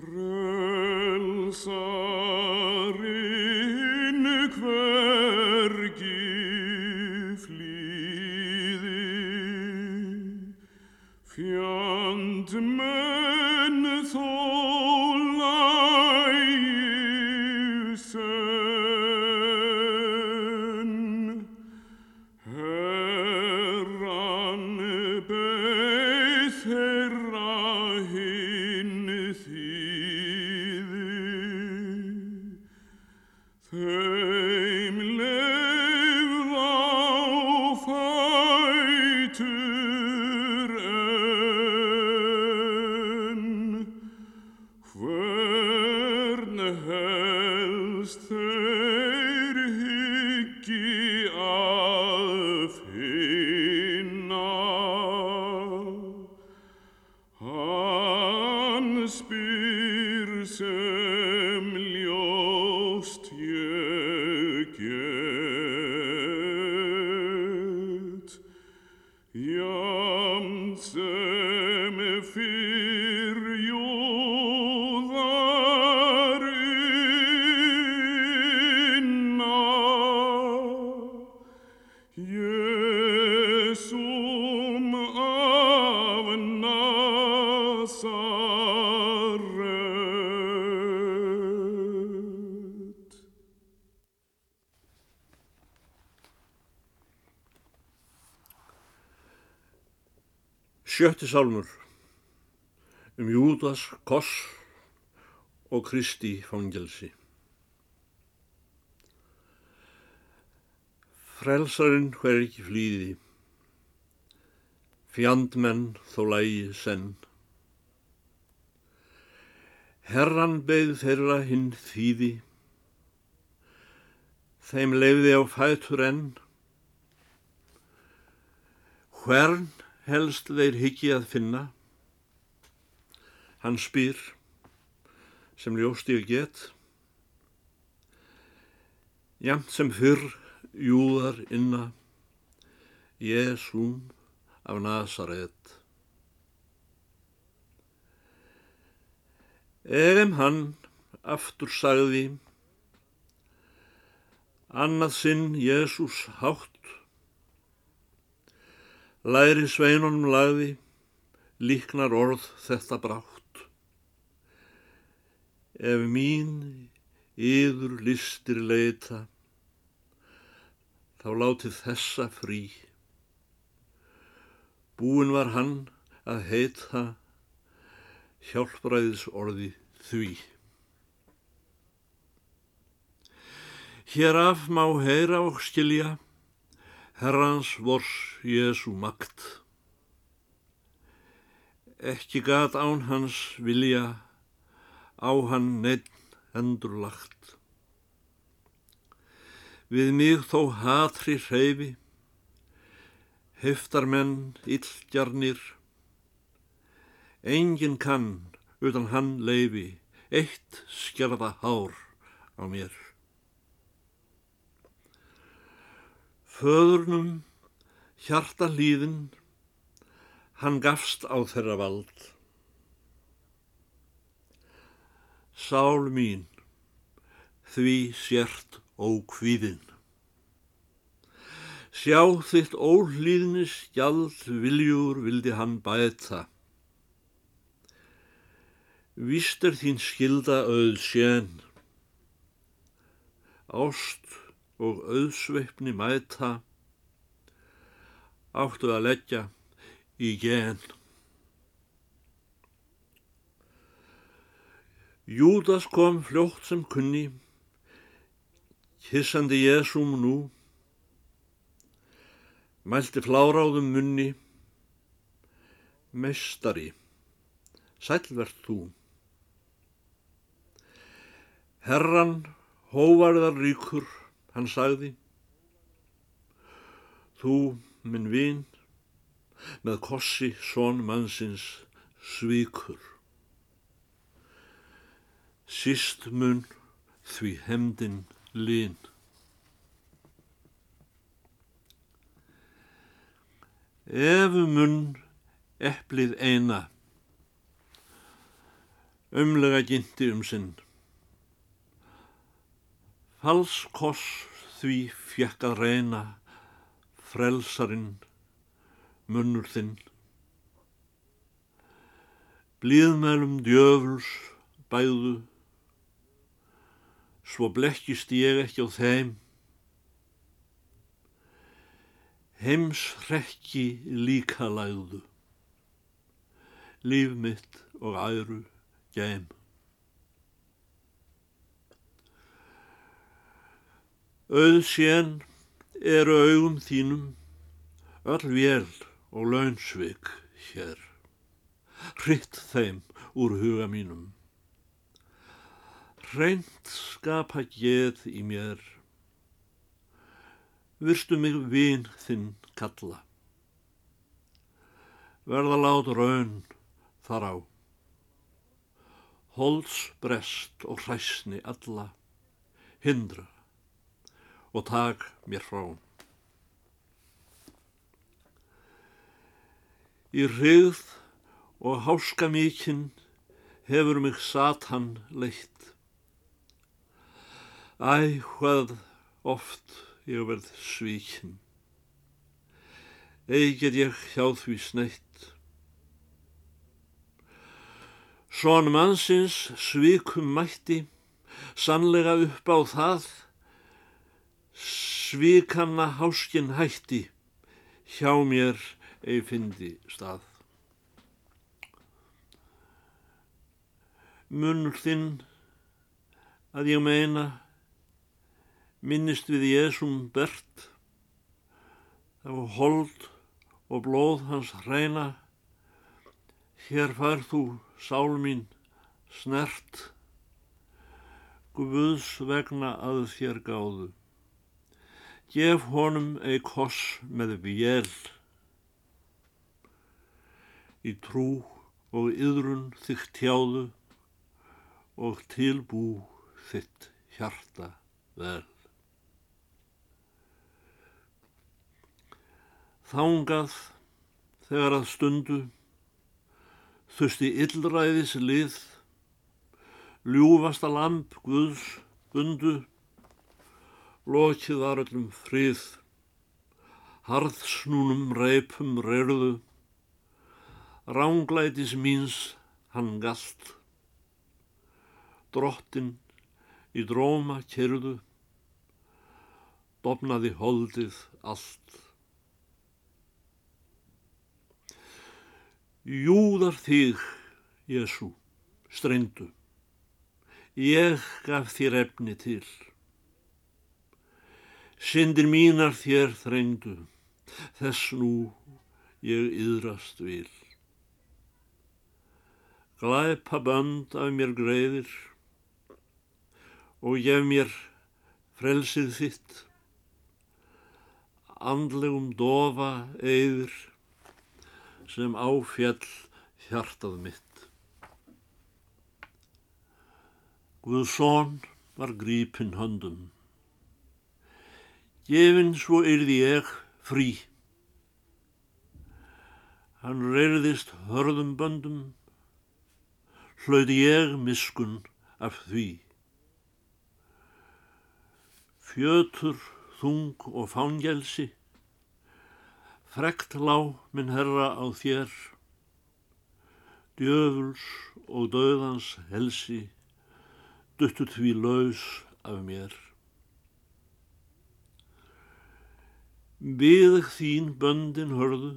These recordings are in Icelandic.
Frelsarinn finna. Hann spyr sem ljóst ég Sjötti sálmur um Júdas koss og Kristi fangelsi. Frelsarinn hver ekki flýði, fjandmenn þó lægi senn. Herran beigð þeirra hinn þýði, þeim leifði á fætur enn. Hvern helst þeir hyggi að finna? Hann spyr, sem ljóst ég get, jamt sem fyrr júðar inna, Jésúm af Nazaret. Egem hann aftur sagði, annað sinn Jésús hátt, læri sveinunum lagði, líknar orð þetta brátt. Ef mín yður listir leita, þá látið þessa frí. Búin var hann að heita hjálpræðis orði því. Hér af má heyra og skilja Herrans vors Jésu makt. Ekki gat án hans vilja á hann neitt endur lagt. Við mig þó hatri hreyfi, heftar menn illgjarnir, engin kann utan hann leifi, eitt skerða hár á mér. Föðurnum hjarta hlýðin, hann gafst á þeirra vald. Sál mín, því sért ókvíðin. Sjá þitt ólíðnis gjald viljúr vildi hann bæta. Vist er þín skilda auð sén. Ást og auðsveipni mæta áttu að leggja í gen. Júdas kom fljótt sem kunni, hissandi Jésúm nú, mælti fláráðum munni, meistari, sælvert þú. Herran hóvarðar ríkur, hann sagði, þú, minn vin, með kossi són mannsins svíkur. Síst mun því hemdin lín. Ef mun eplið eina, Ömlega ginti um sinn. Falskoss því fjekk að reyna frelsarinn munnur þinn. Blíðmælum djöfuls bæðu, svo blekkist ég ekki á þeim. Heims hrekki líka lægðu, líf mitt og æru gæm. Auð sén eru augum þínum, öll vél og launsvik hér. Hritt þeim úr huga mínum. Hreint skapa geð í mér. Virstu mig vin þinn kalla. Verða lát raun þar á. Holds brest og hræsni alla. Hindra og tak mér frá. Í hrigð og háska mikinn hefur mig Satan leitt. Æ, hvað oft ég verð svíkinn. Ei get ég hjá því sneitt. Són mannsins svíkum mætti, sannlega upp á það, svíkanna háskinn hætti, hjá mér ei fyndi stað. Munnur þinn að ég meina minnist við Jésum bert, var hold og blóð hans hreina, hér fær þú sál mín snert, Guðs vegna að þér gáðu. Gef honum ei koss með vél, í trú og yðrun þygt tjáðu og tilbú þitt hjarta vel. Þángað þegar að stundu þusti illræðis lið, ljúfasta lamp Guðs bundu, lokið var öllum frið, harðsnúnum reipum reyrðu, ránglætis míns hann galt, drottin í dróma kyrðu, dopnaði holdið allt. Júðar þig, Jésu, streyndu, ég gaf þér efni til. Syndir mínar þér þrengdu, þess nú ég yðrast vil. Glæpa bönd af mér greiðir og gef mér frelsið þitt, andlegum dofa eðir, sem áfjall hjartað mitt. Guðsson var grípin höndum. Gefinn svo yrði ég frí. Hann reyðist hörðum böndum, hlauti ég miskun af því. Fjötur, þung og fángelsi, frekt lá minn herra á þér, djöfuls og döðans helsi, duttu því laus af mér. Við þín böndin hörðu,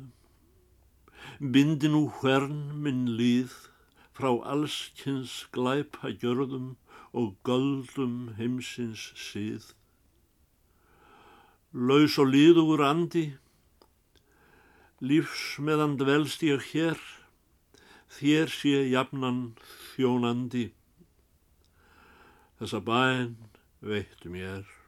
bindi nú hvern minn líð frá allskynns glæpa gjörðum og göldum heimsins síð. Laus og líðugur andi, lífs meðan dvelst ég hér, þér sé jafnan þjónandi. Þessa bæn veittu mér.